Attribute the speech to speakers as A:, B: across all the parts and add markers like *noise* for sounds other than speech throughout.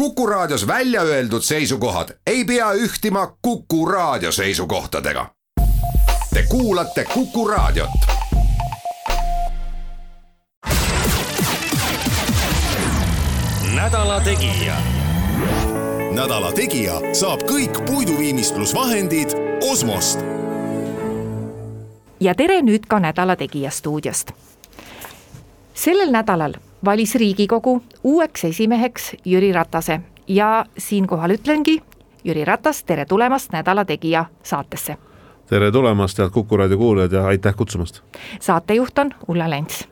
A: Kuku Raadios välja öeldud seisukohad ei pea ühtima Kuku Raadio seisukohtadega. Te kuulate Kuku Raadiot.
B: nädala Tegija.
C: nädala Tegija saab kõik puiduviimistlusvahendid Osmost.
D: ja tere nüüd ka Nädala Tegija stuudiost. sellel nädalal valis Riigikogu uueks esimeheks Jüri Ratase ja siinkohal ütlengi, Jüri Ratas, tere tulemast Nädala Tegija saatesse.
E: tere tulemast, head Kuku raadio kuulajad ja aitäh kutsumast.
D: saatejuht on Ulla Lents.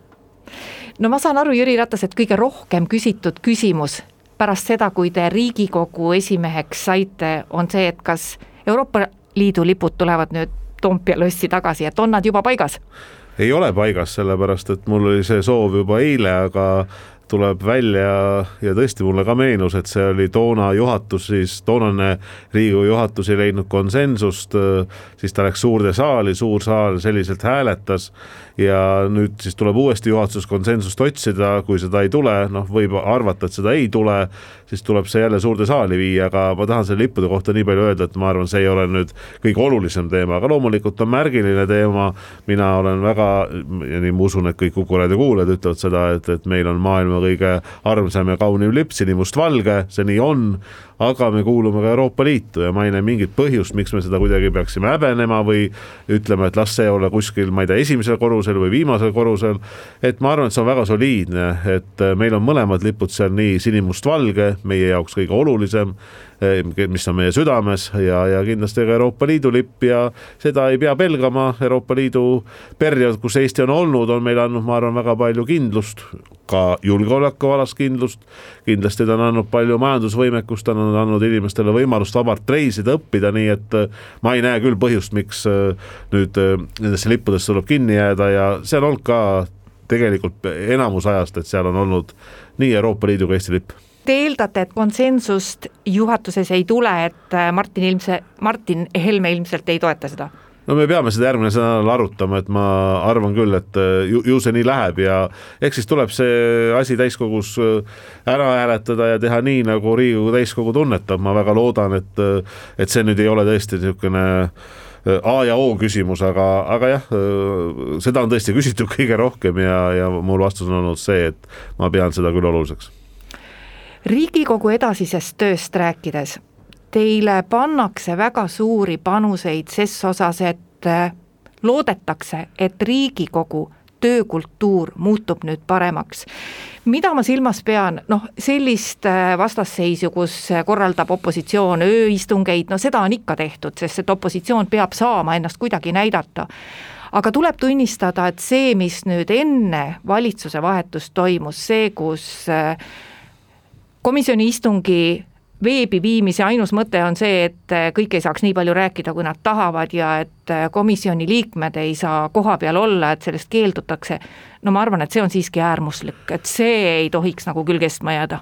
D: no ma saan aru, Jüri Ratas, et kõige rohkem küsitud küsimus pärast seda, kui te Riigikogu esimeheks saite, on see, et kas Euroopa Liidu lipud tulevad nüüd Toompea lossi tagasi, et on nad juba paigas?
E: Ei ole paigas, sellepärast et mul oli see soov juba eile, aga tuleb välja ja tõesti mulle ka meenus, et see oli toona juhatus, siis toonane Riigikogu juhatus ei leidnud konsensust, siis ta läks suurde saali, suur saal selliselt hääletas ja nüüd siis tuleb uuesti juhatuses konsensust otsida, kui seda ei tule, noh, võib arvata, et seda ei tule, siis tuleb see jälle suurde saali viia, aga ma tahan selle lippude kohta nii palju öelda, et ma arvan, see ei ole nüüd kõige olulisem teema, aga loomulikult on märgiline teema. mina olen väga ja nii ma usun, et kõik Kuku raadio kuulajad ütlevad seda, et, et meil on maailma kõige armsam ja kaunim lipp, sinimustvalge, see nii on aga me kuulume ka Euroopa Liitu ja ma ei näe mingit põhjust, miks me seda kuidagi peaksime häbenema või ütlema, et las see olla kuskil, ma ei tea, esimesel korrusel või viimasel korrusel. et ma arvan, et see on väga soliidne, et meil on mõlemad lipud seal nii sinimustvalge, meie jaoks kõige olulisem mis on meie südames ja, ja kindlasti ka Euroopa Liidu lipp ja seda ei pea pelgama, Euroopa Liidu periood, kus Eesti on olnud, on meile andnud, ma arvan, väga palju kindlust, ka julgeolekualast kindlust. kindlasti ta on andnud palju majandusvõimekust, ta on andnud inimestele võimalust vabalt reisida, õppida, nii et eh, ma ei näe küll põhjust, miks eh, nüüd nendesse lippudesse tuleb kinni jääda ja see on olnud ka tegelikult enamus ajast, et seal on olnud nii Euroopa Liidu kui Eesti lipp
D: te eeldate, et konsensust juhatuses ei tule, et äh, Martin ilmse, Martin Helme ilmselt ei toeta seda?
E: no me peame seda järgmine nädal arutama, et ma arvan küll, et äh, ju, ju see nii läheb ja eks siis tuleb see asi täiskogus äh, ära hääletada ja teha nii, nagu Riigikogu täiskogu tunnetab, ma väga loodan, et, et see nüüd ei ole tõesti niisugune A ja O küsimus, aga, aga jah, seda on tõesti küsitud *laughs* kõige rohkem ja, ja mul vastus on olnud see, et ma pean seda küll oluliseks
D: riigikogu edasisest tööst rääkides, teile pannakse väga suuri panuseid ses osas, et äh, loodetakse, et Riigikogu töökultuur muutub nüüd paremaks. mida ma silmas pean, noh, sellist äh, vastasseisu, kus korraldab opositsioon ööistungeid, no seda on ikka tehtud, sest et opositsioon peab saama ennast kuidagi näidata aga tuleb tunnistada, et see, mis nüüd enne valitsuse vahetust toimus, see, kus äh, komisjoni istungi veebi viimise ainus mõte on see, et kõik ei saaks nii palju rääkida, kui nad tahavad ja et komisjoni liikmed ei saa kohapeal olla, et sellest keeldutakse. no ma arvan, et see on siiski äärmuslik, et see ei tohiks nagu küll kestma jääda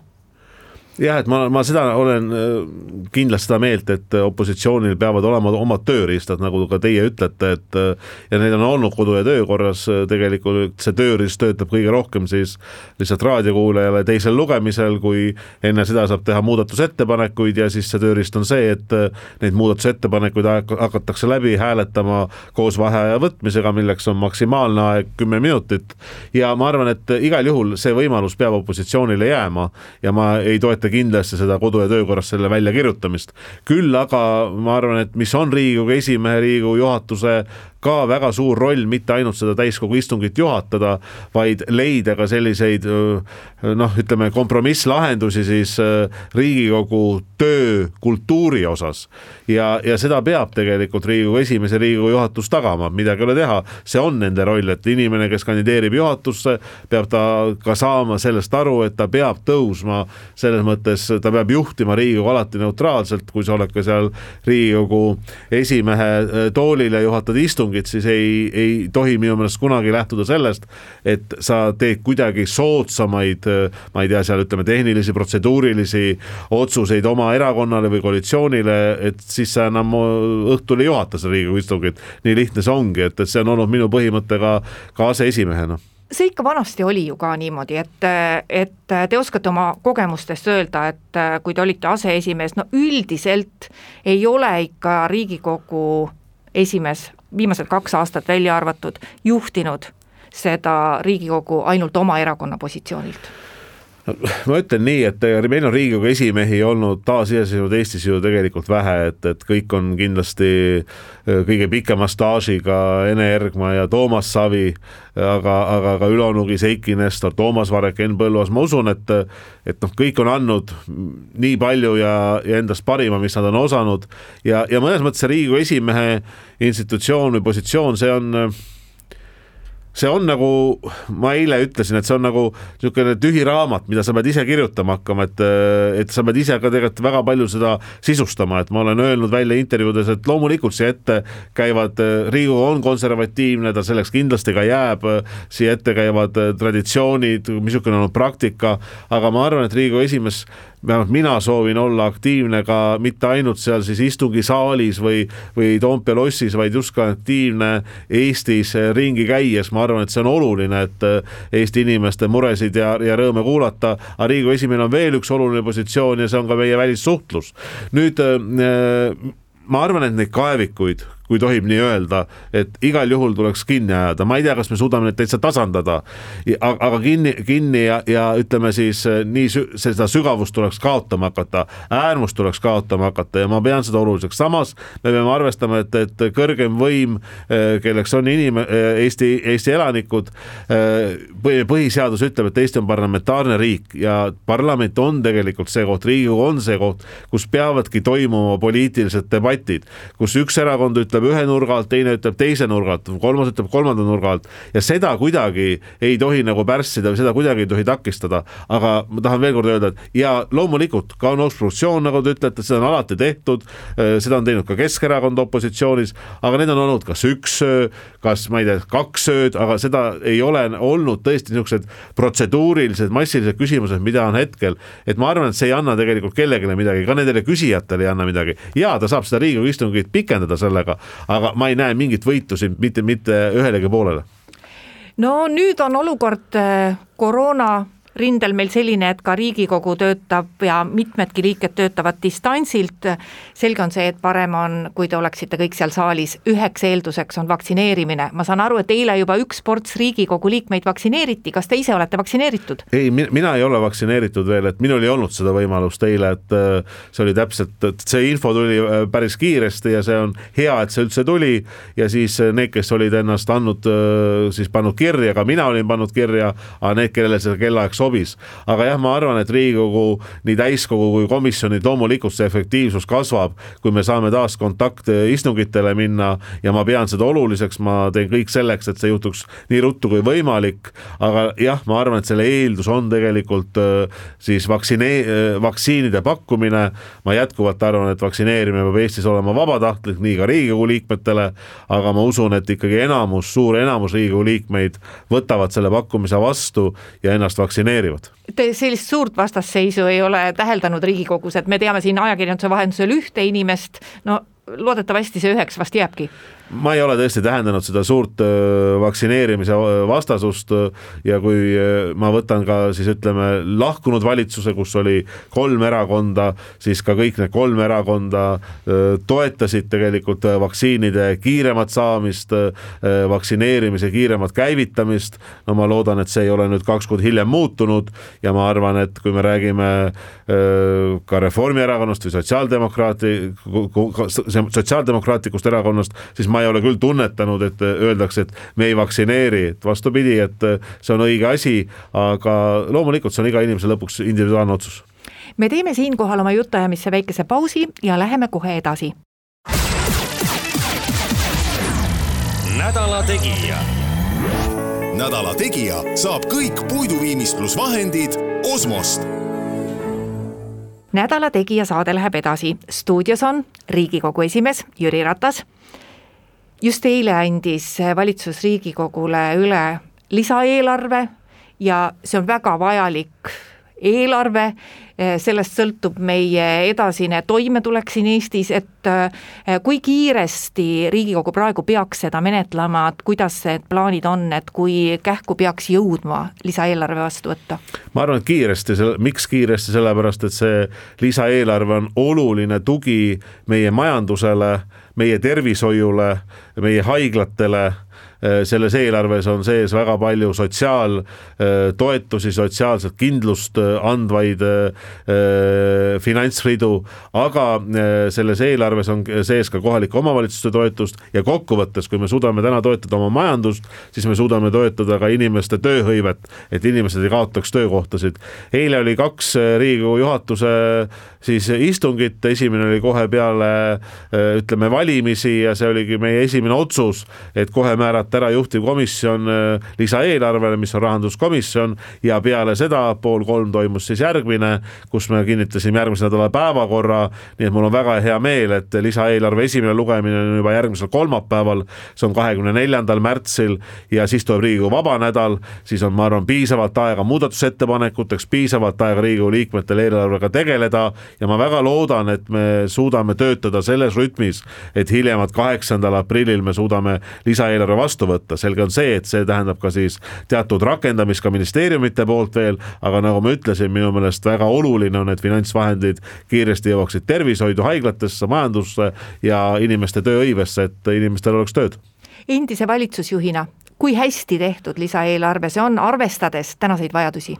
E: jah, et ma, ma seda olen äh, kindlasti seda meelt, et opositsioonil peavad olema omad tööriistad, nagu ka teie ütlete, et äh, ja need on olnud kodu- ja töökorras, äh, tegelikult see tööriist töötab kõige rohkem siis lihtsalt raadiokuulajale teisel lugemisel, kui enne seda saab teha muudatusettepanekuid ja siis see tööriist on see, et neid muudatusettepanekuid hakatakse läbi hääletama koos vaheaja võtmisega, milleks on maksimaalne aeg kümme minutit. ja ma arvan, et igal juhul see võimalus peab opositsioonile jääma ja ma ei toeta toeta kindlasti seda kodu- ja töökorras selle väljakirjutamist. küll aga ma arvan, et mis on Riigikogu esimehe, Riigikogu juhatuse ka väga suur roll mitte ainult seda täiskogu istungit juhatada, vaid leida ka selliseid noh, ütleme kompromisslahendusi siis Riigikogu töökultuuri osas. ja, ja seda peab tegelikult Riigikogu esimees ja Riigikogu juhatus tagama, midagi ei ole teha, see on nende roll, et inimene, kes kandideerib juhatusse, peab ta ka saama sellest aru, et ta peab tõusma selles mõttes, ta peab juhtima Riigikogu alati neutraalselt, kui sa oled ka seal Riigikogu esimehe toolil ja juhatad istungit istungit, siis ei, ei tohi minu meelest kunagi lähtuda sellest, et sa teed kuidagi soodsamaid, ma ei tea, seal ütleme tehnilisi, protseduurilisi otsuseid oma erakonnale või koalitsioonile, et siis sa enam õhtul ei juhata seda Riigikogu istungit. nii lihtne see ongi, et, et see on olnud minu põhimõte ka, ka aseesimehena
D: see ikka vanasti oli ju ka niimoodi, et, et te oskate oma kogemustest öelda, et kui te olite aseesimees, no üldiselt ei ole ikka Riigikogu esimees viimased kaks aastat välja arvatud juhtinud seda Riigikogu ainult oma erakonna positsioonilt
E: ma ütlen nii, et meil on Riigikogu esimehi olnud taasiseseisvunud Eestis ju tegelikult vähe, et, et kõik on kindlasti äh, kõige pikema staažiga Ene Ergma ja Toomas Savi, aga, aga ka Ülo Nugis, Eiki Nestor, Toomas Varek, Henn Põlluaas, ma usun, et et noh, kõik on andnud nii palju ja, ja endast parima, mis nad on osanud. Ja, ja mõnes mõttes see Riigikogu esimehe institutsioon või positsioon, see on see on nagu, ma eile ütlesin, et see on nagu niisugune tühi raamat, mida sa pead ise kirjutama hakkama, et, et sa pead ise ka tegelikult väga palju seda sisustama, et ma olen öelnud välja intervjuudes, et loomulikult siia ette käivad, Riigikogu on konservatiivne, ta selleks kindlasti ka jääb, siia ette käivad traditsioonid, missugune on praktika, aga ma arvan, et Riigikogu esimees vähemalt mina soovin olla aktiivne ka mitte ainult seal siis istungisaalis või, või Toompea lossis, vaid just ka aktiivne Eestis ringi käies, ma arvan, et see on oluline, et Eesti inimeste muresid ja, ja rõõme kuulata, aga Riigikogu esimehel on veel üks oluline positsioon ja see on ka meie välissuhtlus. nüüd äh, ma arvan, et neid kaevikuid, kui tohib nii öelda, et igal juhul tuleks kinni ajada, ma ei tea, kas me suudame neid täitsa tasandada, aga kinni, kinni ja, ja ütleme siis eh, nii seda sügavust tuleks kaotama hakata, äärmust tuleks kaotama hakata ja ma pean seda oluliseks, samas me peame arvestama, et, et kõrgem võim, eh, kelleks on inim-, eh, Eesti, Eesti elanikud, põhiseadus ütleb, et Eesti on parlamentaarne riik ja parlament on tegelikult see koht, Riigikogu on see koht, kus peavadki toimuma poliitilised debatid, kus üks erakond ütleb, ütleb ühe nurga alt, teine ütleb teise nurga alt, kolmas ütleb kolmanda nurga alt. Ja seda kuidagi ei tohi nagu pärssida või seda kuidagi ei tohi takistada. aga ma tahan veel kord öelda, et ja loomulikult ka on obstruktsioon, nagu te ütlete, seda on alati tehtud, äh, seda on teinud ka Keskerakond opositsioonis, aga need on olnud kas üks öö, kas ma ei tea, kaks ööd, aga seda ei ole olnud tõesti niisugused protseduurilised massilised küsimused, mida on hetkel, et ma arvan, et see ei anna tegelikult kellelegi midagi, ka nendele küsijatele ei anna midagi. Ja ta saab seda Riigikogu istungit pikendada sellega, aga ma ei näe mingit võitu siin mitte, mitte ühelegi poolele.
D: no nüüd on olukord äh, koroona rindel meil selline, et ka Riigikogu töötab ja mitmedki liikmed töötavad distantsilt. selge on see, et parem on, kui te oleksite kõik seal saalis, üheks eelduseks on vaktsineerimine, ma saan aru, et eile juba üks ports Riigikogu liikmeid vaktsineeriti, kas te ise olete vaktsineeritud?
E: ei, mina ei ole vaktsineeritud veel, et minul ei olnud seda võimalust eile, et äh, see oli täpselt, et see info tuli äh, päris kiiresti ja see on hea, et see üldse tuli ja siis äh, need, kes olid ennast andnud, siis pannud kirja, ka mina olin pannud kirja, aga need, kellele see kellaaeg sobis, aga jah, ma arvan, et Riigikogu nii täiskogu kui komisjonid loomulikult see efektiivsus kasvab, kui me saame taas kontaktistungitele minna ja ma pean seda oluliseks, ma teen kõik selleks, et see juhtuks nii ruttu kui võimalik. aga jah, ma arvan, et selle eeldus on tegelikult äh, siis vaktsine-, äh, vaktsiinide pakkumine. ma jätkuvalt arvan, et vaktsineerimine peab Eestis olema vabatahtlik, nii ka Riigikogu liikmetele. aga ma usun, et ikkagi enamus, suur enamus Riigikogu liikmeid võtavad selle pakkumise vastu ja ennast vaktsineerivad reageerivad?
D: Te sellist suurt vastasseisu ei ole täheldanud Riigikogus, et me teame siin ajakirjanduse vahendusel ühte inimest, no loodetavasti see üheks vast jääbki
E: ma ei ole tõesti tähendanud seda suurt vaktsineerimise vastasust ja kui ma võtan ka siis ütleme lahkunud valitsuse, kus oli kolm erakonda, siis ka kõik need kolm erakonda toetasid tegelikult vaktsiinide kiiremat saamist, vaktsineerimise kiiremat käivitamist. no ma loodan, et see ei ole nüüd kaks kuud hiljem muutunud ja ma arvan, et kui me räägime ka Reformierakonnast või sotsiaaldemokraati, sotsiaaldemokraatlikust erakonnast, siis ma ma ei ole küll tunnetanud, et öeldakse, et me ei vaktsineeri, et vastupidi, et see on õige asi, aga loomulikult see on iga inimese lõpuks individuaalne otsus.
D: me teeme siinkohal oma jutuajamisse väikese pausi ja läheme kohe edasi.
C: nädala Tegija. nädala Tegija saab kõik puiduviimistlusvahendid Osmost
D: nädala Tegija saade läheb edasi, stuudios on Riigikogu esimees Jüri Ratas just eile andis valitsus Riigikogule üle lisaeelarve ja see on väga vajalik eelarve, sellest sõltub meie edasine toimetulek siin Eestis, et kui kiiresti Riigikogu praegu peaks seda menetlema, et kuidas need plaanid on, et kui kähku peaks jõudma lisaeelarve vastu võtta?
E: ma arvan, et kiiresti, miks kiiresti, sellepärast et see lisaeelarve on oluline tugi meie majandusele, meie tervishoiule, meie haiglatele Äh, selles eelarves on sees väga palju sotsiaaltoetusi, sotsiaalset kindlust äh, andvaid äh, finantsridu, aga selles eelarves on sees ka kohalike omavalitsuste toetust ja kokkuvõttes, kui me suudame täna toetada oma majandust, siis me suudame toetada ka inimeste tööhõivet, et inimesed ei kaotaks töökohtasid. eile oli kaks Riigikogu juhatuse siis istungit, esimene oli kohe peale ütleme valimisi ja see oligi meie esimene otsus, et kohe määrata ära juhtivkomisjon äh, lisaeelarvele, mis on rahanduskomisjon ja peale seda pool kolm toimus siis järgmine, kus me kinnitasime järgmise nädala päevakorra. nii et mul on väga hea meel, et lisaeelarve esimene lugemine on juba järgmisel kolmapäeval, see on kahekümne neljandal märtsil ja siis tuleb Riigikogu vaba nädal, siis on, ma arvan, piisavalt aega muudatusettepanekuteks, piisavalt aega Riigikogu liikmetel eelarvega tegeleda ja ma väga loodan, et me suudame töötada selles rütmis, et hiljemalt kaheksandal aprillil me suudame lisaeelarve vastu võtta, selge on see, et see tähendab ka siis teatud rakendamist ka ministeeriumite poolt veel, aga nagu ma ütlesin, minu meelest väga oluline on, et finantsvahendid kiiresti jõuaksid tervishoidu, haiglatesse, majandusse ja inimeste tööhõivesse, et inimestel oleks tööd.
D: endise valitsusjuhina, kui hästi tehtud lisaeelarve see on, arvestades tänaseid vajadusi?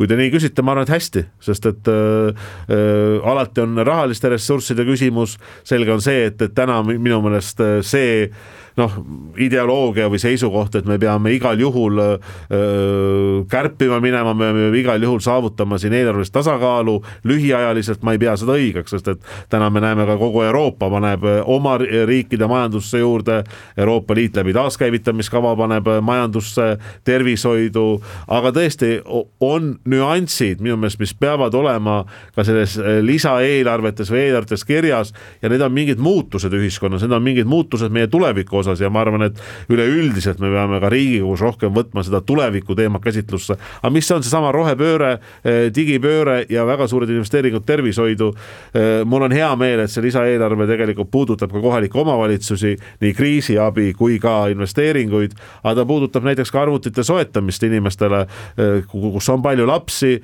E: Kui te nii küsite, ma arvan, et hästi, sest et äh, äh, alati on rahaliste ressursside küsimus, selge on see, et, et täna minu meelest äh, see noh, ideoloogia või seisukoht, et me peame igal juhul öö, kärpima minema, me peame igal juhul saavutama siin eelarvelist tasakaalu. Lühiajaliselt, ma ei pea seda õigeks, sest et täna me näeme ka kogu Euroopa paneb oma riikide majandusse juurde, Euroopa Liit läbi taaskäivitamiskava paneb majandusse, tervishoidu, aga tõesti on nüansid minu meelest, mis peavad olema ka selles lisaeelarvetes või eelarvetes kirjas. Ja need on mingid muutused ühiskonnas, need on mingid muutused meie tuleviku osas ja ma arvan, et üleüldiselt me peame ka Riigikogus rohkem võtma seda tuleviku teemat käsitlusse. aga mis on seesama rohepööre, eh, digipööre ja väga suured investeeringud tervishoidu. Eh, mul on hea meel, et see lisaeelarve tegelikult puudutab ka kohalikke omavalitsusi, nii kriisiabi kui ka investeeringuid, aga ta puudutab näiteks ka arvutite soetamist inimestele, eh, kus on palju lapsi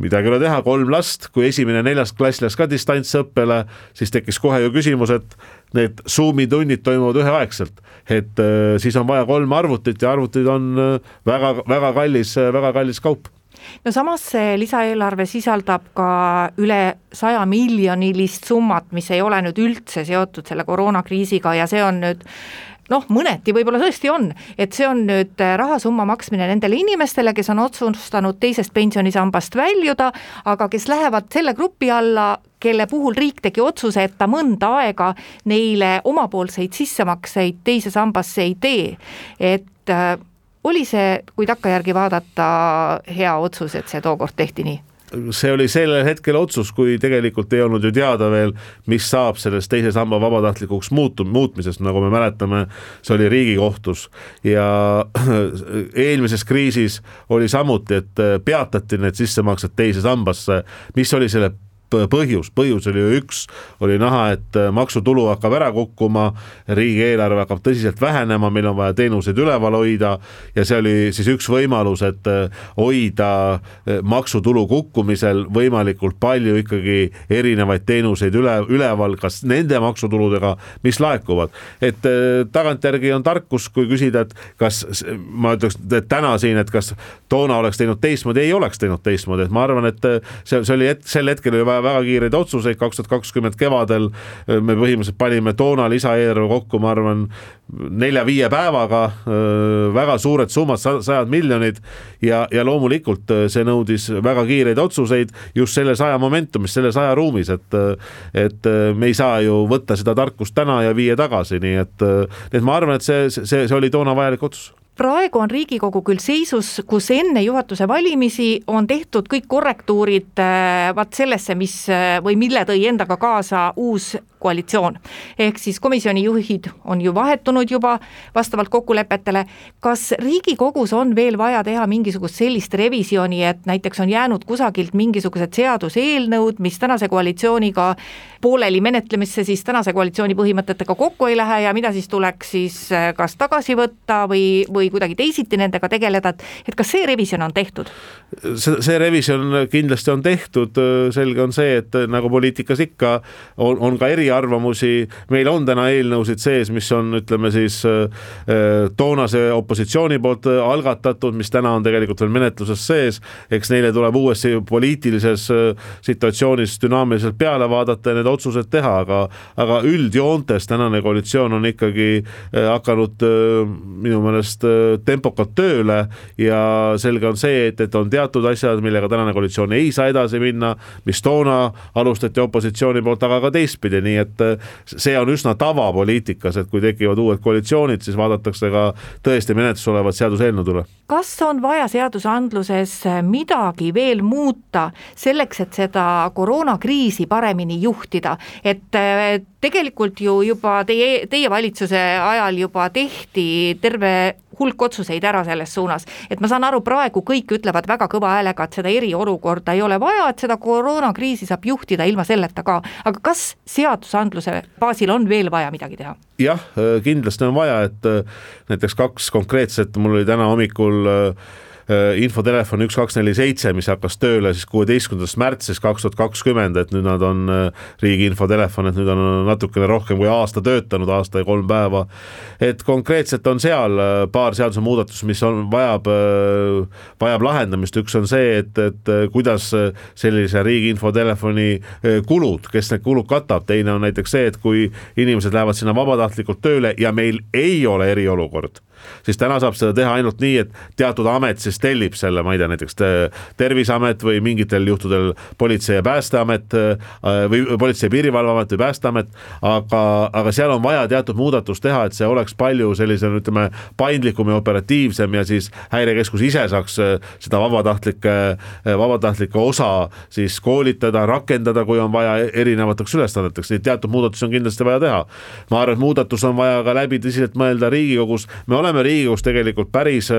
E: midagi ei ole teha, kolm last, kui esimene neljas klass läks ka distantsõppele, siis tekkis kohe ju küsimus, et need Zoomi tunnid toimuvad üheaegselt, et äh, siis on vaja kolm arvutit ja arvutid on väga-väga äh, kallis, äh, väga kallis kaup.
D: No samas see lisaeelarve sisaldab ka üle saja miljonilist summat, mis ei ole nüüd üldse seotud selle koroonakriisiga ja see on nüüd noh, mõneti võib-olla tõesti on, et see on nüüd rahasumma maksmine nendele inimestele, kes on otsustanud teisest pensionisambast väljuda, aga kes lähevad selle grupi alla, kelle puhul riik tegi otsuse, et ta mõnda aega neile omapoolseid sissemakseid teise sambasse ei tee, et äh, oli see, kui takkajärgi vaadata, hea otsus, et see tookord tehti nii?
E: See oli sellel hetkel otsus, kui tegelikult ei olnud ju teada veel, mis saab sellest teise samba vabatahtlikuks muutu-, muutmisest, nagu me mäletame, see oli Riigikohtus. Ja *clears throat* eelmises kriisis oli samuti, et peatati need sissemaksed teise sambasse, mis oli selle põhjus, põhjus oli ju üks, oli näha, et äh, maksutulu hakkab ära kukkuma, riigieelarve hakkab tõsiselt vähenema, meil on vaja teenuseid üleval hoida ja see oli siis üks võimalus, et äh, hoida äh, maksutulu kukkumisel võimalikult palju ikkagi erinevaid teenuseid üle, üleval, kas nende maksutuludega, mis laekuvad. et tagantjärgi on tarkus, kui küsida, et kas ma ütleks, täna siin, et kas toona oleks teinud teistmoodi, ei oleks teinud teistmoodi, et ma arvan, et see, see oli, sel hetkel oli vaja väga kiireid otsuseid, kaks tuhat kakskümmend kevadel. Me põhimõtteliselt panime toona lisaeelarve kokku, ma arvan, nelja-viie päevaga, väga suured summad, sajad miljonid. Ja, ja loomulikult see nõudis väga kiireid otsuseid just selles aja momentumis, selles ajaruumis, et et me ei saa ju võtta seda tarkust täna ja viia tagasi, nii et, nii et ma arvan, et see, see, see oli toona vajalik otsus
D: praegu on Riigikogu küll seisus, kus enne juhatuse valimisi on tehtud kõik korrektuurid äh, vaat sellesse, mis äh, või mille tõi endaga kaasa uus koalitsioon. ehk siis komisjoni juhid on ju vahetunud juba vastavalt kokkulepetele, kas Riigikogus on veel vaja teha mingisugust sellist revisjoni, et näiteks on jäänud kusagilt mingisugused seaduseelnõud, mis tänase koalitsiooniga pooleli menetlemisse siis tänase koalitsiooni põhimõtetega kokku ei lähe ja mida siis tuleks siis äh, kas tagasi võtta või, või kuidagi teisiti nendega tegeleda, et et kas see revisjon on tehtud?
E: see, see revisjon kindlasti on tehtud, selge on see, et nagu poliitikas ikka, on, on ka eriarvamusi, meil on täna eelnõusid sees, mis on, ütleme siis äh, toonase opositsiooni poolt algatatud, mis täna on tegelikult veel menetluses sees, eks neile tuleb uuesti poliitilises äh, situatsioonis dünaamiliselt peale vaadata ja need otsused teha, aga, aga üldjoontes tänane koalitsioon on ikkagi äh, hakanud minu meelest tempokalt tööle ja selge on see, et, et on teatud asjad, millega tänane koalitsioon ei saa edasi minna, mis toona alustati opositsiooni poolt, aga ka teistpidi, nii et see on üsna tavapoliitikas, et kui tekivad uued koalitsioonid, siis vaadatakse ka tõesti menetluses olevat seaduseelnõud üle.
D: kas on vaja seadusandluses midagi veel muuta selleks, et seda koroonakriisi paremini juhtida, et tegelikult ju juba teie, teie valitsuse ajal juba tehti terve hulk otsuseid ära selles suunas, et ma saan aru, praegu kõik ütlevad väga kõva häälega, et seda eriolukorda ei ole vaja, et seda koroonakriisi saab juhtida ilma selleta ka, aga kas seadusandluse baasil on veel vaja midagi teha?
E: jah, kindlasti on vaja, et näiteks kaks konkreetset, mul oli täna hommikul äh, Äh, infotelefon üks, kaks, neli, seitse, mis hakkas tööle siis kuueteistkümnendast märtsist kaks tuhat kakskümmend, et nüüd nad on äh, riigi infotelefon, et nüüd on natukene rohkem kui aasta töötanud, aasta ja kolm päeva. et konkreetselt on seal äh, paar seadusemuudatust, mis on, vajab, vajab lahendamist, üks on see, et, et kuidas sellise riigi infotelefoni kulud, kes need kulud katab, teine on näiteks see, et kui inimesed lähevad sinna vabatahtlikult tööle ja meil ei ole eriolukord siis täna saab seda teha ainult nii, et teatud amet siis tellib selle, ma ei tea, näiteks Terviseamet või mingitel juhtudel Politsei- ja Päästeamet äh, või Politsei- ja Piirivalveamet või Päästeamet, aga, aga seal on vaja teatud muudatus teha, et see oleks palju sellisem, ütleme, paindlikum ja operatiivsem ja siis häirekeskus ise saaks äh, seda vabatahtlike, äh, vabatahtlike osa siis koolitada, rakendada, kui on vaja erinevateks ülesanneteks, nii et teatud muudatusi on kindlasti vaja teha. ma arvan, et muudatus on vaja ka läbi tõsiselt mõelda Riigikogus, me oleme oleme Riigikogus tegelikult päris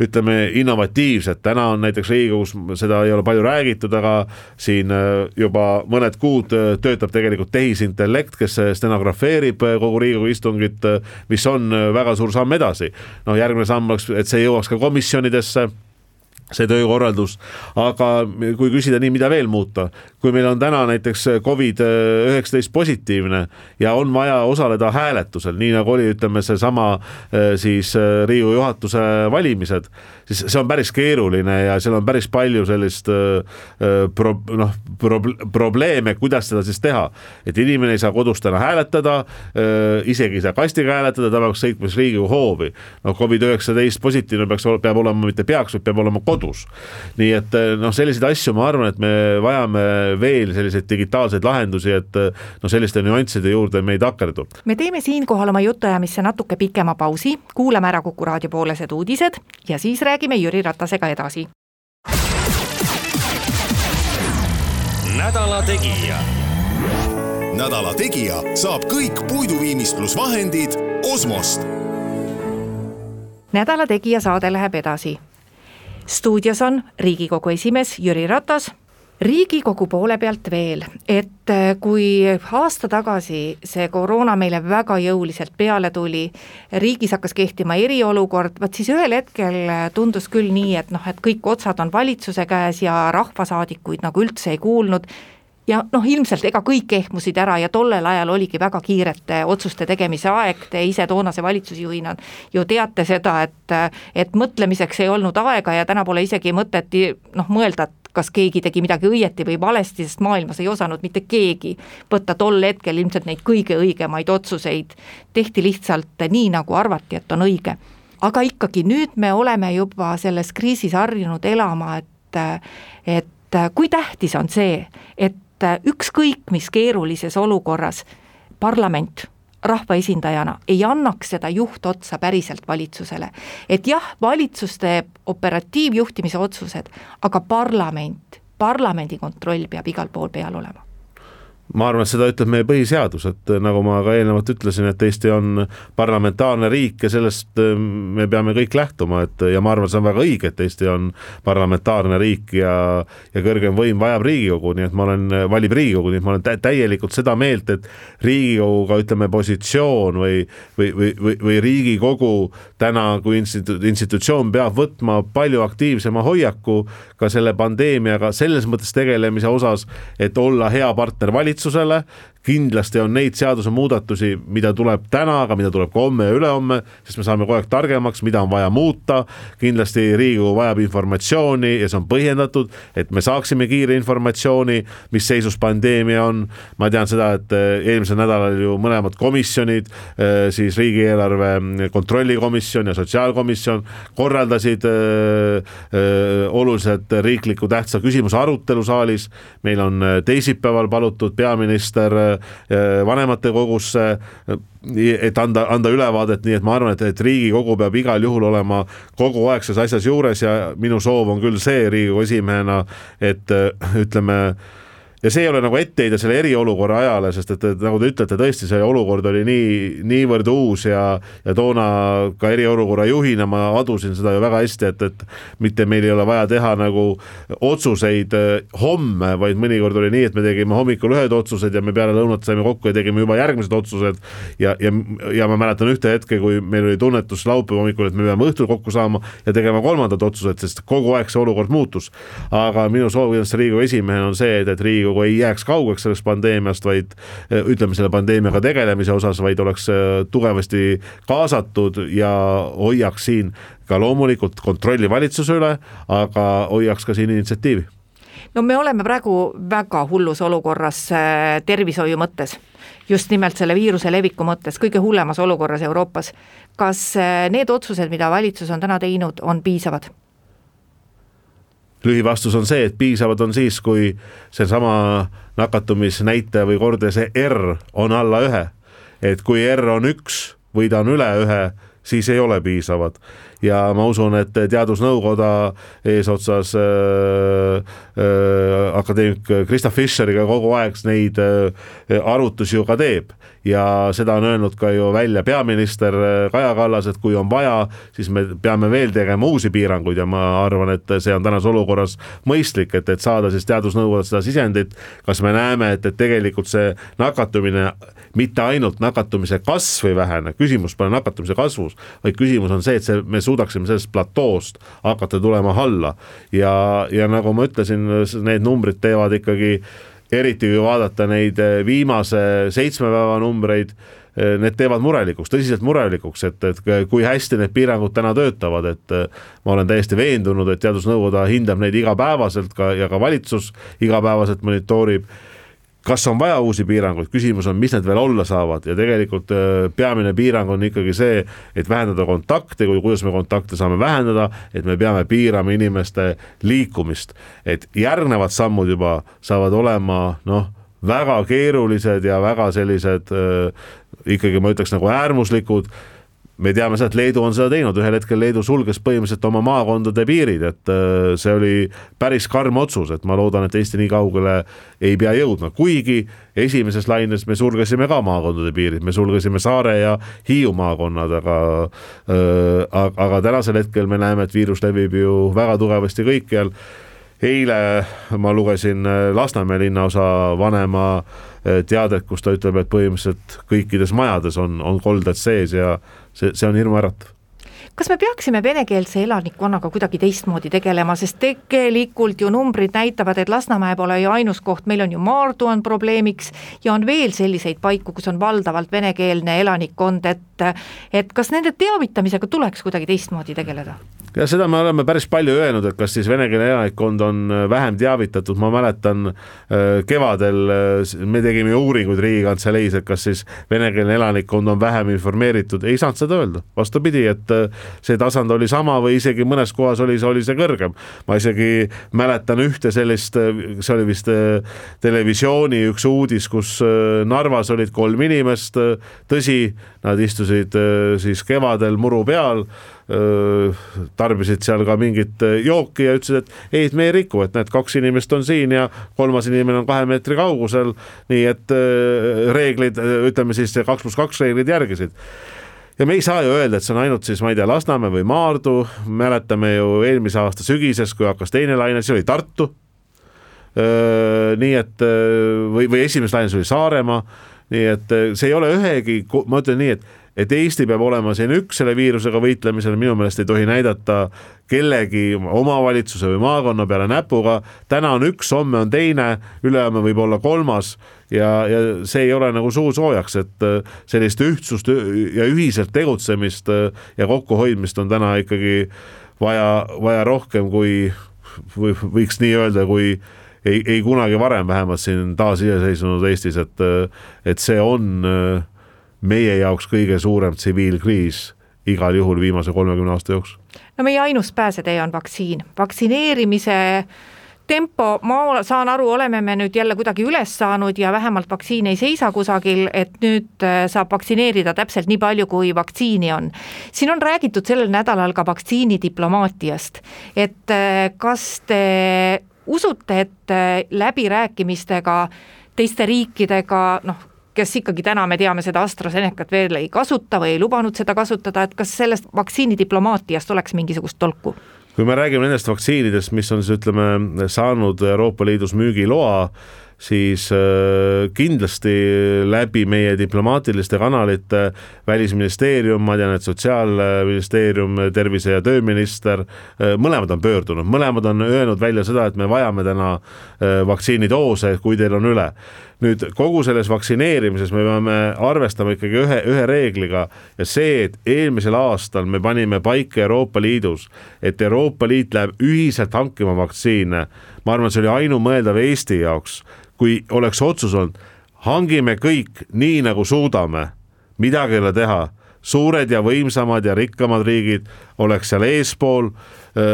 E: ütleme innovatiivsed, täna on näiteks Riigikogus, seda ei ole palju räägitud, aga siin juba mõned kuud töötab tegelikult tehisintellekt, kes stenografeerib kogu Riigikogu istungit, mis on väga suur samm edasi. noh, järgmine samm oleks, et see jõuaks ka komisjonidesse see töökorraldus, aga kui küsida nii, mida veel muuta, kui meil on täna näiteks Covid üheksateist positiivne ja on vaja osaleda hääletusel, nii nagu oli, ütleme seesama eh, siis Riigikogu juhatuse valimised, siis see on päris keeruline ja seal on päris palju sellist pro, noh pro,, probleeme, kuidas seda siis teha. et inimene ei saa kodus täna hääletada, isegi ei saa kastiga hääletada, ta peaks sõitma siis Riigikogu hoovi. noh, Covid üheksateist positiivne peaks, peab olema, mitte peaks, vaid peab olema kodus nii et noh, selliseid asju ma arvan, et me vajame veel selliseid digitaalseid lahendusi, et noh, selliste nüansside juurde me ei takerdu.
D: me teeme siinkohal oma jutuajamisse natuke pikema pausi, kuulame ära Kuku raadio poolesed uudised ja siis räägime Jüri Ratasega edasi.
C: nädala Tegija. nädala Tegija saab kõik puiduviimistlusvahendid Osmost
D: nädala Tegija saade läheb edasi stuudios on Riigikogu esimees Jüri Ratas riigikogu poole pealt veel, et äh, kui aasta tagasi see koroona meile väga jõuliselt peale tuli, riigis hakkas kehtima eriolukord, vot siis ühel hetkel tundus küll nii, et noh, et kõik otsad on valitsuse käes ja rahvasaadikuid nagu üldse ei kuulnud. Ja noh, ilmselt ega kõik ehmusid ära ja tollel ajal oligi väga kiirete otsuste tegemise aeg, te ise toonase valitsusjuhina ju teate seda, et et mõtlemiseks ei olnud aega ja täna pole isegi mõtet noh, mõelda, et kas keegi tegi midagi õieti või valesti, sest maailmas ei osanud mitte keegi võtta tol hetkel ilmselt neid kõige õigemaid otsuseid, tehti lihtsalt nii, nagu arvati, et on õige. aga ikkagi nüüd me oleme juba selles kriisis harjunud elama, et et kui tähtis on see, et ükskõik mis keerulises olukorras parlament rahvaesindajana ei annaks seda juhtotsa päriselt valitsusele. et jah, valitsus teeb operatiivjuhtimise otsused, aga parlament, parlamendi kontroll peab igal pool peal olema
E: ma arvan, et seda ütleb meie põhiseadus, et nagu ma ka eelnevalt ütlesin, et Eesti on parlamentaarne riik ja sellest äh, me peame kõik lähtuma, et ja ma arvan, see on väga õige, et Eesti on parlamentaarne riik ja ja kõrgem võim vajab Riigikogu, nii et ma olen, valib Riigikogu, nii et ma olen täielikult seda meelt, et Riigikoguga ütleme, positsioon või või, või, või, või Riigikogu täna kui institu-, institutsioon peab võtma palju aktiivsema hoiaku ka selle pandeemiaga selles mõttes tegelemise osas, et olla hea partner valitsusele, valitsusele, kindlasti on neid seadusemuudatusi, mida tuleb täna, aga mida tuleb ka homme ja ülehomme, sest me saame kogu aeg targemaks, mida on vaja muuta. kindlasti Riigikogu vajab informatsiooni ja see on põhjendatud, et me saaksime kiire informatsiooni, mis seisus pandeemia on. ma tean seda, et eh, eelmisel nädalal ju mõlemad komisjonid, eh, siis riigieelarve kontrollikomisjon ja sotsiaalkomisjon korraldasid eh, oluliselt riikliku tähtsa küsimuse arutelu saalis. meil on teisipäeval palutud peaminister vanematekogusse, et anda, anda ülevaadet, nii et ma arvan, et, et Riigikogu peab igal juhul olema kogu aeg selles asjas juures ja minu soov on küll see Riigikogu esimehena, et ütleme ja see ei ole nagu etteheide selle eriolukorra ajale, sest et, et nagu te ütlete, tõesti see olukord oli nii, niivõrd uus ja, ja toona ka eriolukorra juhina ma adusin seda ju väga hästi, et, et mitte meil ei ole vaja teha nagu otsuseid eh, homme, vaid mõnikord oli nii, et me tegime hommikul ühed otsused ja me peale lõunat saime kokku ja tegime juba järgmised otsused. ja, ja, ja ma mäletan ühte hetke, kui meil oli tunnetus laupäeva hommikul, et me peame õhtul kokku saama ja tegema kolmandad otsused, sest kogu aeg see olukord muutus. aga minu soov kindlasti Riigikogu esimehena on see, et, et Riigikogu Riigikogu ei jääks kaugeks sellest pandeemiast, vaid eh, ütleme selle pandeemiaga tegelemise osas, vaid oleks eh, tugevasti kaasatud ja hoiaks siin ka loomulikult kontrolli valitsuse üle, aga hoiaks ka siin initsiatiivi
D: no me oleme praegu väga hullus olukorras eh, tervishoiu mõttes, just nimelt selle viiruse leviku mõttes, kõige hullemas olukorras Euroopas. kas need otsused, mida valitsus on täna teinud, on piisavad?
E: Lühivastus on see, et piisavad on siis, kui seesama nakatumisnäitaja või kordaja, see R on alla ühe. et kui R on üks või ta on üle ühe, siis ei ole piisavad ja ma usun, et teadusnõukoda eesotsas äh, äh, akadeemik Krista Fischeriga kogu aeg neid äh, arvutusi ju ka teeb. Ja seda on öelnud ka ju välja peaminister äh, Kaja Kallas, et kui on vaja, siis me peame veel tegema uusi piiranguid ja ma arvan, et see on tänases olukorras mõistlik, et, et saada siis teadusnõukogult seda sisendit, kas me näeme, et, et tegelikult see nakatumine mitte ainult nakatumise kasv ei vähene, küsimus pole nakatumise kasvus, vaid küsimus on see, et see, me suudaksime sellest platoost hakata tulema alla. Ja, ja nagu ma ütlesin, need numbrid teevad ikkagi eriti kui vaadata neid viimase seitsme päeva numbreid need teevad murelikuks, tõsiselt murelikuks, et, et kui hästi need piirangud täna töötavad, et ma olen täiesti veendunud, et teadusnõukoda hindab neid igapäevaselt ka ja ka valitsus igapäevaselt monitoorib kas on vaja uusi piiranguid, küsimus on, mis need veel olla saavad. Ja tegelikult äh, peamine piirang on ikkagi see, et vähendada kontakte, kuidas me kontakte saame vähendada, et me peame piirama inimeste liikumist. et järgnevad sammud juba saavad olema noh, väga keerulised ja väga sellised äh, ikkagi ma ütleks nagu äärmuslikud me teame seda, et Leedu on seda teinud, ühel hetkel Leedu sulges põhimõtteliselt oma maakondade piirid, et äh, see oli päris karm otsus, et ma loodan, et Eesti nii kaugele ei pea jõudma, kuigi esimeses laines me sulgesime ka maakondade piirid, me sulgesime Saare ja Hiiu maakonnad, aga äh, aga tänasel hetkel me näeme, et viirus levib ju väga tugevasti kõikjal eile ma lugesin äh, Lasnamäe linnaosa vanema teadet, kus ta ütleb, et põhimõtteliselt kõikides majades on, on kolded sees ja see, see on hirmuäratav.
D: Kas me peaksime venekeelse elanikkonnaga kuidagi teistmoodi tegelema, sest tegelikult ju numbrid näitavad, et Lasnamäe pole ju ainus koht, meil on ju Maardu on probleemiks ja on veel selliseid paiku, kus on valdavalt venekeelne elanikkond, et et kas nende teavitamisega tuleks kuidagi teistmoodi tegeleda?
E: Ja seda me oleme päris palju öelnud, et kas siis venekeelne elanikkond on äh, vähem teavitatud, ma mäletan äh, kevadel äh, me tegime uuringuid Riigikantseleis, et kas siis venekeelne elanikkond on vähem informeeritud, ei saanud seda öelda, vastupidi, et see tasand oli sama või isegi mõnes kohas oli, oli see kõrgem. ma isegi mäletan ühte sellist, see oli vist televisiooni üks uudis, kus Narvas olid kolm inimest, tõsi, nad istusid siis kevadel muru peal tarbisid seal ka mingit jooki ja ütlesid, et ei, et me ei riku, et näed, kaks inimest on siin ja kolmas inimene on kahe meetri kaugusel. nii et reeglid, ütleme siis kaks pluss kaks reeglid järgisid ja me ei saa ju öelda, et see on ainult siis, ma ei tea, Lasnamäe või Maardu, mäletame ju eelmise aasta sügises, kui hakkas teine laine, siis oli Tartu. nii et või, või esimeses laines oli Saaremaa, nii et see ei ole ühegi, ma ütlen nii, et et Eesti peab olema siin üks selle viirusega võitlemisel, minu meelest ei tohi näidata kellegi omavalitsuse või maakonna peale näpuga. täna on üks, homme on teine, ülehomme võib olla kolmas ja, ja see ei ole nagu suusoojaks, et äh, sellist ühtsust ja ühiselt tegutsemist äh, ja kokkuhoidmist on täna ikkagi vaja, vaja rohkem kui või võiks nii öelda, kui ei, ei kunagi varem, vähemalt siin taasiseseisvunud Eestis, et, äh, et see on meie jaoks kõige suurem tsiviilkriis igal juhul viimase kolmekümne aasta jooksul.
D: no meie ainus pääsetee on vaktsiin, vaktsineerimise tempo, ma saan aru, oleme me nüüd jälle kuidagi üles saanud ja vähemalt vaktsiin ei seisa kusagil, et nüüd äh, saab vaktsineerida täpselt nii palju, kui vaktsiini on. siin on räägitud sellel nädalal ka vaktsiinidiplomaatiast, et äh, kas te usute, et äh, läbirääkimistega teiste riikidega, noh, kes ikkagi täna me teame seda AstraZenecat veel ei kasuta või ei lubanud seda kasutada, et kas sellest vaktsiinidiplomaatiast oleks mingisugust tolku?
E: kui me räägime nendest vaktsiinidest, mis on siis ütleme saanud Euroopa Liidus müügiloa, siis äh, kindlasti läbi meie diplomaatiliste kanalite välisministeerium, ma tean, et sotsiaalministeerium, tervise- ja tööminister, äh, mõlemad on pöördunud, mõlemad on öelnud välja seda, et me vajame täna äh, vaktsiinidoose, kui teil on üle nüüd kogu selles vaktsineerimises me peame arvestama ikkagi ühe, ühe reegliga ja see, et eelmisel aastal me panime paika Euroopa Liidus, et Euroopa Liit läheb ühiselt hankima vaktsiine. ma arvan, see oli ainumõeldav Eesti jaoks kui oleks otsus olnud, hangime kõik nii, nagu suudame, midagi ei ole teha, suured ja võimsamad ja rikkamad riigid oleks seal eespool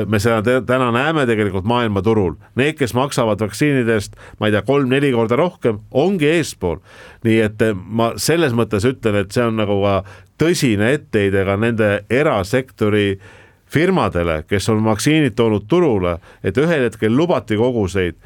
E: me seda täna näeme tegelikult maailmaturul, need, kes maksavad vaktsiinide eest, ma ei tea, kolm-neli korda rohkem, ongi eespool. nii et ma selles mõttes ütlen, et see on nagu ka tõsine etteheide ka nende erasektori firmadele, kes on vaktsiinid toonud turule, et ühel hetkel lubati koguseid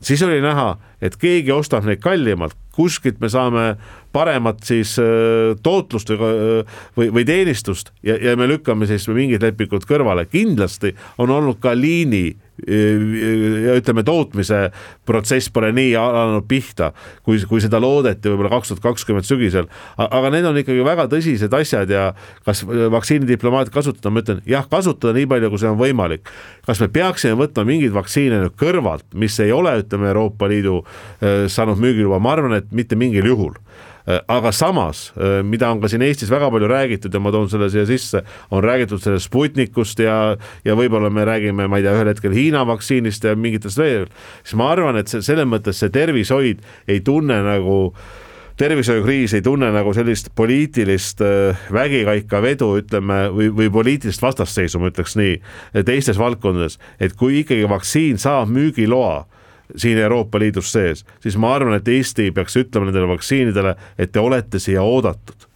E: siis oli näha, et keegi ostab neid kallimalt, kuskilt me saame paremat siis äh, tootlust või, äh, või, või teenistust ja, ja me lükkame siis mingid lepingud kõrvale. kindlasti on olnud ka liini ja ütleme, tootmise protsess pole nii alanud pihta, kui, kui seda loodeti võib-olla kaks tuhat kakskümmend sügisel. aga need on ikkagi väga tõsised asjad ja kas vaktsiinidiplomaatiat kasutada, ma ütlen jah, kasutada nii palju, kui see on võimalik. kas me peaksime võtma mingeid vaktsiine nüüd kõrvalt, mis ei ole, ütleme, Euroopa Liidu saanud müügiluba, ma arvan, et mitte mingil juhul Äh, aga samas, äh, mida on ka siin Eestis väga palju räägitud ja ma toon selle siia sisse, on räägitud sellest Sputnikust ja, ja võib-olla me räägime, ma ei tea, ühel hetkel Hiina vaktsiinist ja mingitest veel, siis ma arvan, et see selles mõttes see tervishoid ei tunne nagu tervishoiukriis ei tunne nagu sellist poliitilist äh, vägikaikavedu, ütleme, või, või poliitilist vastasseisu, ma ütleks nii, teistes valdkondades, et kui ikkagi vaktsiin saab müügiloa siin Euroopa Liidus sees, siis ma arvan, et Eesti peaks ütlema nendele vaktsiinidele, et te olete siia oodatud.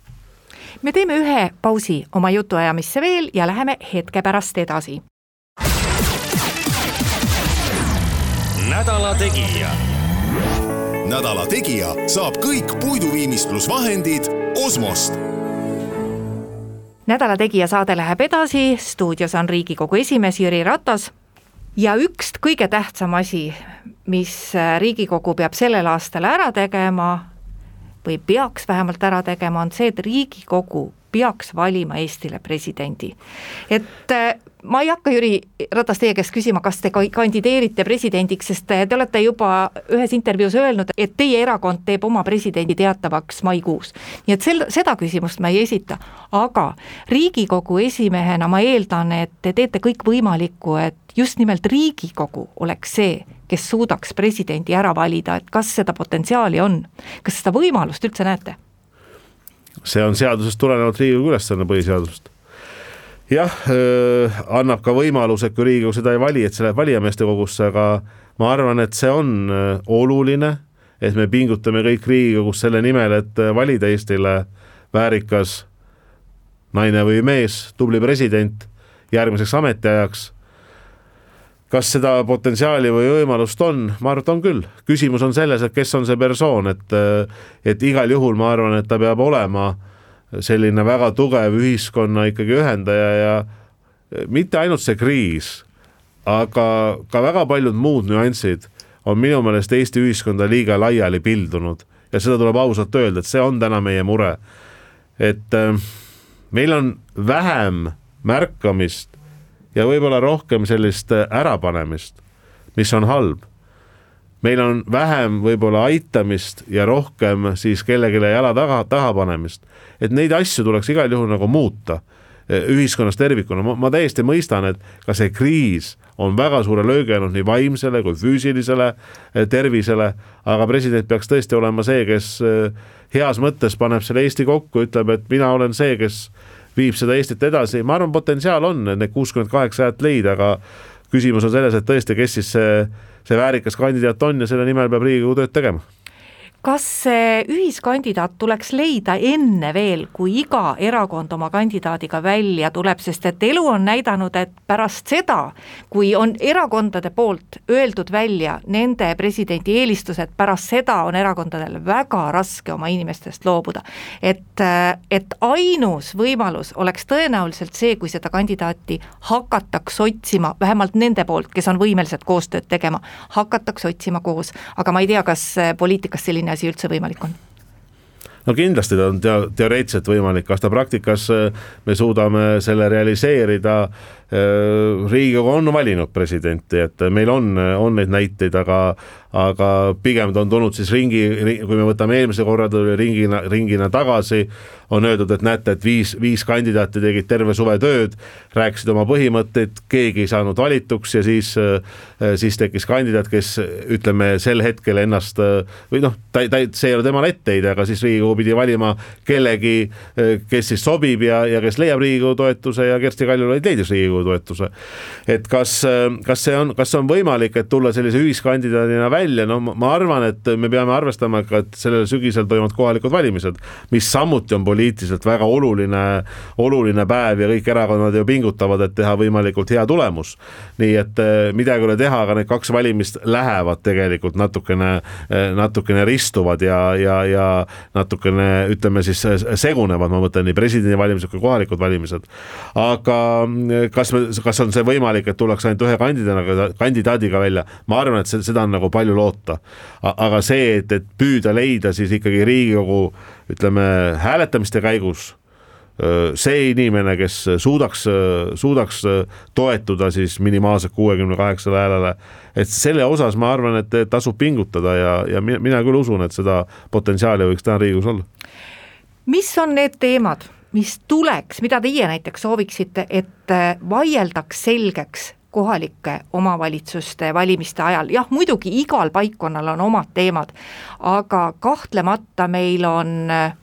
D: me teeme ühe pausi oma jutuajamisse veel ja läheme hetke pärast edasi.
C: nädala Tegija. nädala Tegija saab kõik puiduviimistlusvahendid Osmost
D: nädala Tegija saade läheb edasi, stuudios on Riigikogu esimees Jüri Ratas ja üks kõige tähtsam asi, mis äh, Riigikogu peab sellel aastal ära tegema või peaks vähemalt ära tegema, on see, et Riigikogu peaks valima Eestile presidendi. et äh, ma ei hakka, Jüri Ratas, teie käest küsima, kas te kandideerite presidendiks, sest te olete juba ühes intervjuus öelnud, et teie erakond teeb oma presidendi teatavaks maikuus. nii et sel-, seda küsimust ma ei esita, aga Riigikogu esimehena ma eeldan, et te teete kõik võimalikku, et just nimelt Riigikogu oleks see, kes suudaks presidendi ära valida, et kas seda potentsiaali on, kas seda võimalust üldse näete?
E: See on seadusest tulenevalt Riigikogu ülesanne põhiseadusest. Jah äh,, annab ka võimaluse, kui Riigikogu seda ei vali, et see läheb valijameeste kogusse, aga ma arvan, et see on äh, oluline, et me pingutame kõik Riigikogus selle nimel, et äh, valida Eestile väärikas naine või mees, tubli president järgmiseks ametiajaks kas seda potentsiaali või võimalust on, ma arvan, et on küll. küsimus on selles, et kes on see persoon, et, et igal juhul ma arvan, et ta peab olema selline väga tugev ühiskonna ikkagi ühendaja ja mitte ainult see kriis, aga ka väga paljud muud nüansid on minu meelest Eesti ühiskonda liiga laiali pildunud ja seda tuleb ausalt öelda, et see on täna meie mure. et äh, meil on vähem märkamist ja võib-olla rohkem sellist äh, ärapanemist, mis on halb. meil on vähem võib-olla aitamist ja rohkem siis kellelegi jala taga, taha panemist. et neid asju tuleks igal juhul nagu muuta äh, ühiskonnas tervikuna, ma täiesti mõistan, et ka see kriis on väga suure löögi andnud nii vaimsele kui füüsilisele äh, tervisele, aga president peaks tõesti olema see, kes heas mõttes paneb selle Eesti kokku, ütleb, et mina olen see, kes viib seda Eestit edasi, ma arvan, potentsiaal on need kuuskümmend kaheksa häält leida, aga küsimus on selles, et tõesti, kes siis see, see väärikas kandidaat on ja selle nimel peab Riigikogu tööd tegema
D: kas see ühiskandidaat tuleks leida enne veel, kui iga erakond oma kandidaadiga välja tuleb, sest et elu on näidanud, et pärast seda, kui on erakondade poolt öeldud välja nende presidendi eelistused, pärast seda on erakondadel väga raske oma inimestest loobuda. et, et ainus võimalus oleks tõenäoliselt see, kui seda kandidaati hakatakse otsima, vähemalt nende poolt, kes on võimelised koostööd tegema, hakatakse otsima koos, aga ma ei tea, kas poliitikas selline selline asi üldse võimalik on?
E: no kindlasti ta on teo-, teoreetiliselt võimalik, kas ta praktikas äh, me suudame selle realiseerida, Riigikogu on valinud presidenti, et meil on, on neid näiteid, aga aga pigem ta on tulnud siis ringi, kui me võtame eelmise korra, tuli ringina, ringina tagasi, on öeldud, et näete, et viis, viis kandidaati tegid terve suve tööd, rääkisid oma põhimõtteid, keegi ei saanud valituks ja siis, siis tekkis kandidaat, kes ütleme sel hetkel ennast või noh, ta, ta, see ei ole temale etteheide, aga siis Riigikogu pidi valima kellegi, kes siis sobib ja, ja kes leiab Riigikogu toetuse ja Kersti Kaljulaid leidis Riigikogu toetuse. et kas, kas see on, kas see on võimalik, et tulla sellise ühiskandidaadina välja no ma arvan, et me peame arvestama ka, et sellel sügisel toimuvad kohalikud valimised, mis samuti on poliitiliselt väga oluline, oluline päev ja kõik erakonnad ju pingutavad, et teha võimalikult hea tulemus. nii et eh, midagi ei ole teha, aga need kaks valimist lähevad tegelikult natukene, eh, natukene ristuvad ja, ja, ja natukene ütleme siis segunevad, ma mõtlen nii presidendivalimised kui kohalikud valimised. aga mm, kas kas on see võimalik, et tullakse ainult ühe kandidaadiga, kandidaadiga välja, ma arvan, et seda on nagu palju loota. aga see, et, et püüda leida siis ikkagi Riigikogu ütleme hääletamiste käigus see inimene, kes suudaks, suudaks toetuda siis minimaalselt kuuekümne kaheksale häälele, et selle osas ma arvan, et tasub pingutada ja, ja mina küll usun, et seda potentsiaali võiks täna Riigikogus olla.
D: mis on need teemad, mis tuleks, mida teie näiteks sooviksite, et vaieldaks selgeks kohalike omavalitsuste valimiste ajal, jah, muidugi igal paikkonnal on omad teemad, aga kahtlemata meil on äh,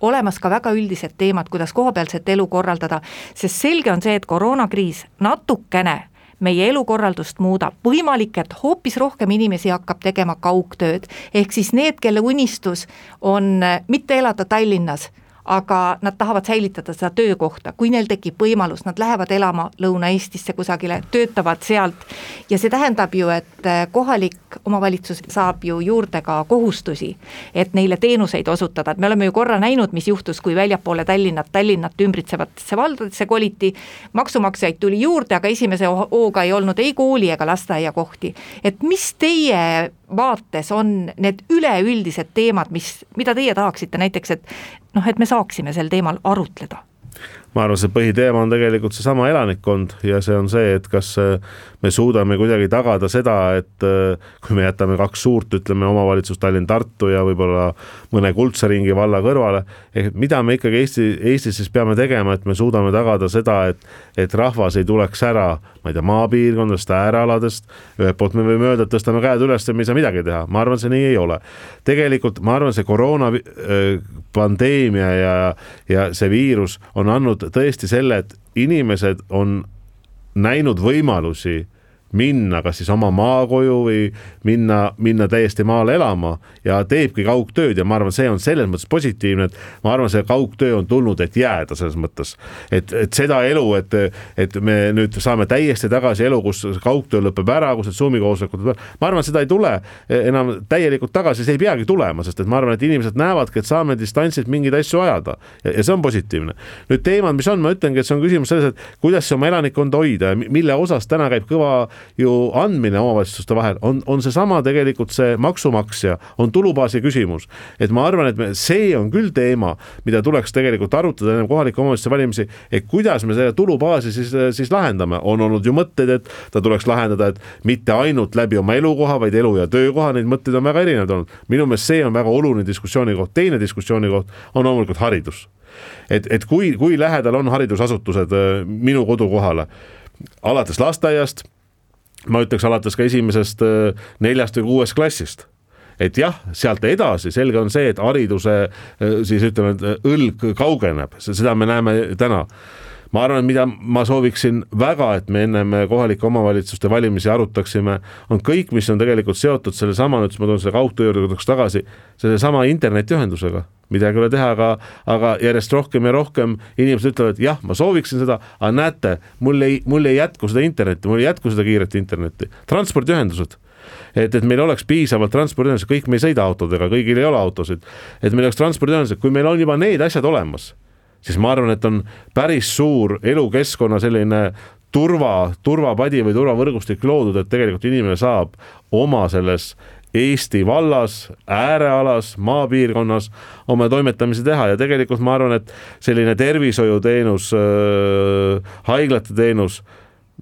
D: olemas ka väga üldised teemad, kuidas kohapealset elu korraldada, sest selge on see, et koroonakriis natukene meie elukorraldust muudab, võimalik, et hoopis rohkem inimesi hakkab tegema kaugtööd, ehk siis need, kelle unistus on äh, mitte elada Tallinnas aga nad tahavad säilitada seda töökohta, kui neil tekib võimalus, nad lähevad elama Lõuna-Eestisse kusagile, töötavad sealt. Ja see tähendab ju, et eh, kohalik omavalitsus saab ju juurde ka kohustusi, et neile teenuseid osutada, et me oleme ju korra näinud, mis juhtus, kui väljapoole Tallinnat, Tallinnat ümbritsevatesse valdadesse koliti, maksumaksjaid tuli juurde, aga esimese hooga ei olnud ei kooli ega lasteaiakohti. et mis teie vaates on need üleüldised teemad, mis, mida teie tahaksite näiteks, et noh, et me saaksime sel teemal arutleda?
E: Ma arvan, see põhiteema on tegelikult seesama elanikkond ja see on see, et kas äh, me suudame kuidagi tagada seda, et äh, kui me jätame kaks suurt, ütleme omavalitsust Tallinn-Tartu ja võib-olla mõne kuldse ringi valla kõrvale, ehk mida me ikkagi Eesti, Eestis siis peame tegema, et me suudame tagada seda, et, et rahvas ei tuleks ära, ma ei tea, maapiirkondadest, äärealadest, ühelt poolt me võime öelda, et tõstame käed üles ja me ei saa midagi teha, ma arvan, see nii ei ole. tegelikult ma arvan, see koroona äh, pandeemia ja, ja see viirus on andnud tõesti selle, et inimesed on näinud võimalusi minna kas siis oma maakoju või minna, minna täiesti maale elama ja teebki kaugtööd ja ma arvan, see on selles mõttes positiivne, et ma arvan, see kaugtöö on tulnud, et jääda selles mõttes. et, et seda elu, et, et me nüüd saame täiesti tagasi elu, kus kaugtöö lõpeb ära, kus need Zoomi koosolekud, ma arvan, seda ei tule enam täielikult tagasi, see ei peagi tulema, sest et ma arvan, et inimesed näevadki, et saame distantsilt mingeid asju ajada ja, ja see on positiivne. nüüd teemad, mis on, ma ütlengi, et see on küsimus selles, et kuidas oma elanikkonda hoida ja mille osas täna käib kõva ju andmine omavalitsuste vahel, on, on seesama tegelikult see maksumaksja, on tulubaasi küsimus. et ma arvan, et me, see on küll teema, mida tuleks tegelikult arutada enne kohalike omavalitsuste valimisi, et kuidas me selle tulubaasi siis, siis lahendame, on olnud ju mõtteid, et ta tuleks lahendada, et mitte ainult läbi oma elukoha, vaid elu ja töökoha, neid mõtteid on väga erinevaid olnud. minu meelest see on väga oluline diskussiooni koht, teine diskussiooni koht on loomulikult haridus et, et kui, kui lähedal on haridusasutused äh, minu kodukohale, alates lasteaiast, ma ütleks alates ka esimesest äh, neljast või kuuest klassist. Et jah, sealt edasi selge on see, et hariduse äh, siis ütleme, õlg kaugeneb, seda me näeme täna. Ma arvan, mida ma sooviksin väga, et me ennem kohalike omavalitsuste valimisi arutaksime, on kõik, mis on tegelikult seotud sellesama, nüüd ma tulen selle kaugtöö juurde korraks tagasi, sellesama internetiühendusega midagi ei ole teha, aga, aga järjest rohkem ja rohkem inimesed ütlevad, jah, ma sooviksin seda, aga näete, mul ei, mul ei jätku seda internetti, mul ei jätku seda kiiret internetti. transpordiühendused et, et meil oleks piisavalt transpordiühendused, kõik me ei sõida autodega, kõigil ei ole autosid, et meil oleks transpordiühendused, kui meil on juba need asjad olemas siis ma arvan, et on päris suur elukeskkonna selline turva, turvapadi või turvavõrgustik loodud, et tegelikult inimene saab oma selles Eesti vallas, äärealas, maapiirkonnas oma toimetamisi teha ja tegelikult ma arvan, et selline tervishoiuteenus äh,, haiglate teenus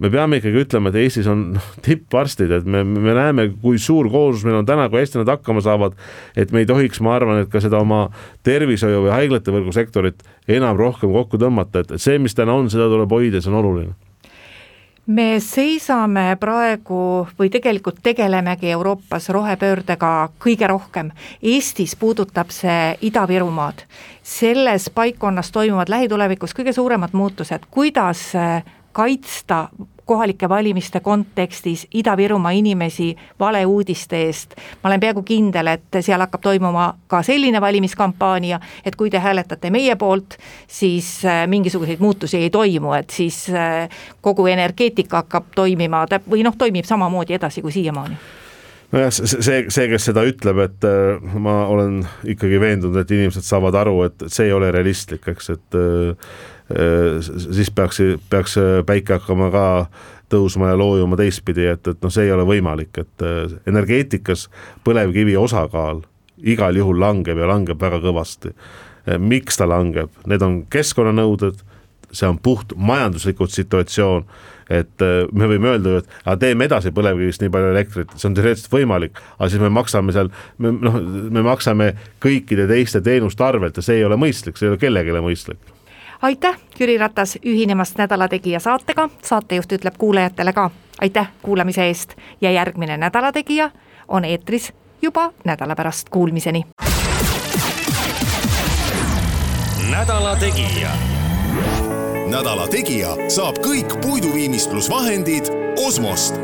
E: me peame ikkagi ütlema, et Eestis on noh, tipparstid, et me, me näeme, kui suur koormus meil on täna, kui hästi nad hakkama saavad. et me ei tohiks, ma arvan, et ka seda oma tervishoiu või haiglate võrgu sektorit enam rohkem kokku tõmmata, et see, mis täna on, seda tuleb hoida, see on oluline
D: me seisame praegu või tegelikult tegelemegi Euroopas rohepöördega kõige rohkem. Eestis puudutab see Ida-Virumaad. selles paikkonnas toimuvad lähitulevikus kõige suuremad muutused, kuidas kaitsta kohalike valimiste kontekstis Ida-Virumaa inimesi valeuudiste eest. ma olen peaaegu kindel, et seal hakkab toimuma ka selline valimiskampaania, et kui te hääletate meie poolt, siis äh, mingisuguseid muutusi ei toimu, et siis äh, kogu energeetika hakkab toimima või noh, toimib samamoodi edasi kui siiamaani
E: nojah, see, see, kes seda ütleb, et äh, ma olen ikkagi veendunud, et inimesed saavad aru, et see ei ole realistlik, eks, et siis peaks, peaks äh, päike hakkama ka tõusma ja loojuma teistpidi, et, et noh, see ei ole võimalik, et äh, energeetikas põlevkivi osakaal igal juhul langeb ja langeb väga kõvasti. miks ta langeb, need on keskkonnanõuded, see on puht majanduslikult situatsioon, et me võime öelda ju, et aga teeme edasi põlevkivist nii palju elektrit, see on teoreetiliselt võimalik, aga siis me maksame seal, noh, me maksame kõikide teiste teenuste arvelt ja see ei ole mõistlik, see ei ole kellelegi mõistlik
D: aitäh, Jüri Ratas, ühinemast Nädala Tegija saatega, saatejuht ütleb kuulajatele ka aitäh kuulamise eest ja järgmine Nädala Tegija on eetris juba nädala pärast, kuulmiseni.
C: nädala Tegija. nädala Tegija saab kõik puiduviimistlusvahendid Osmost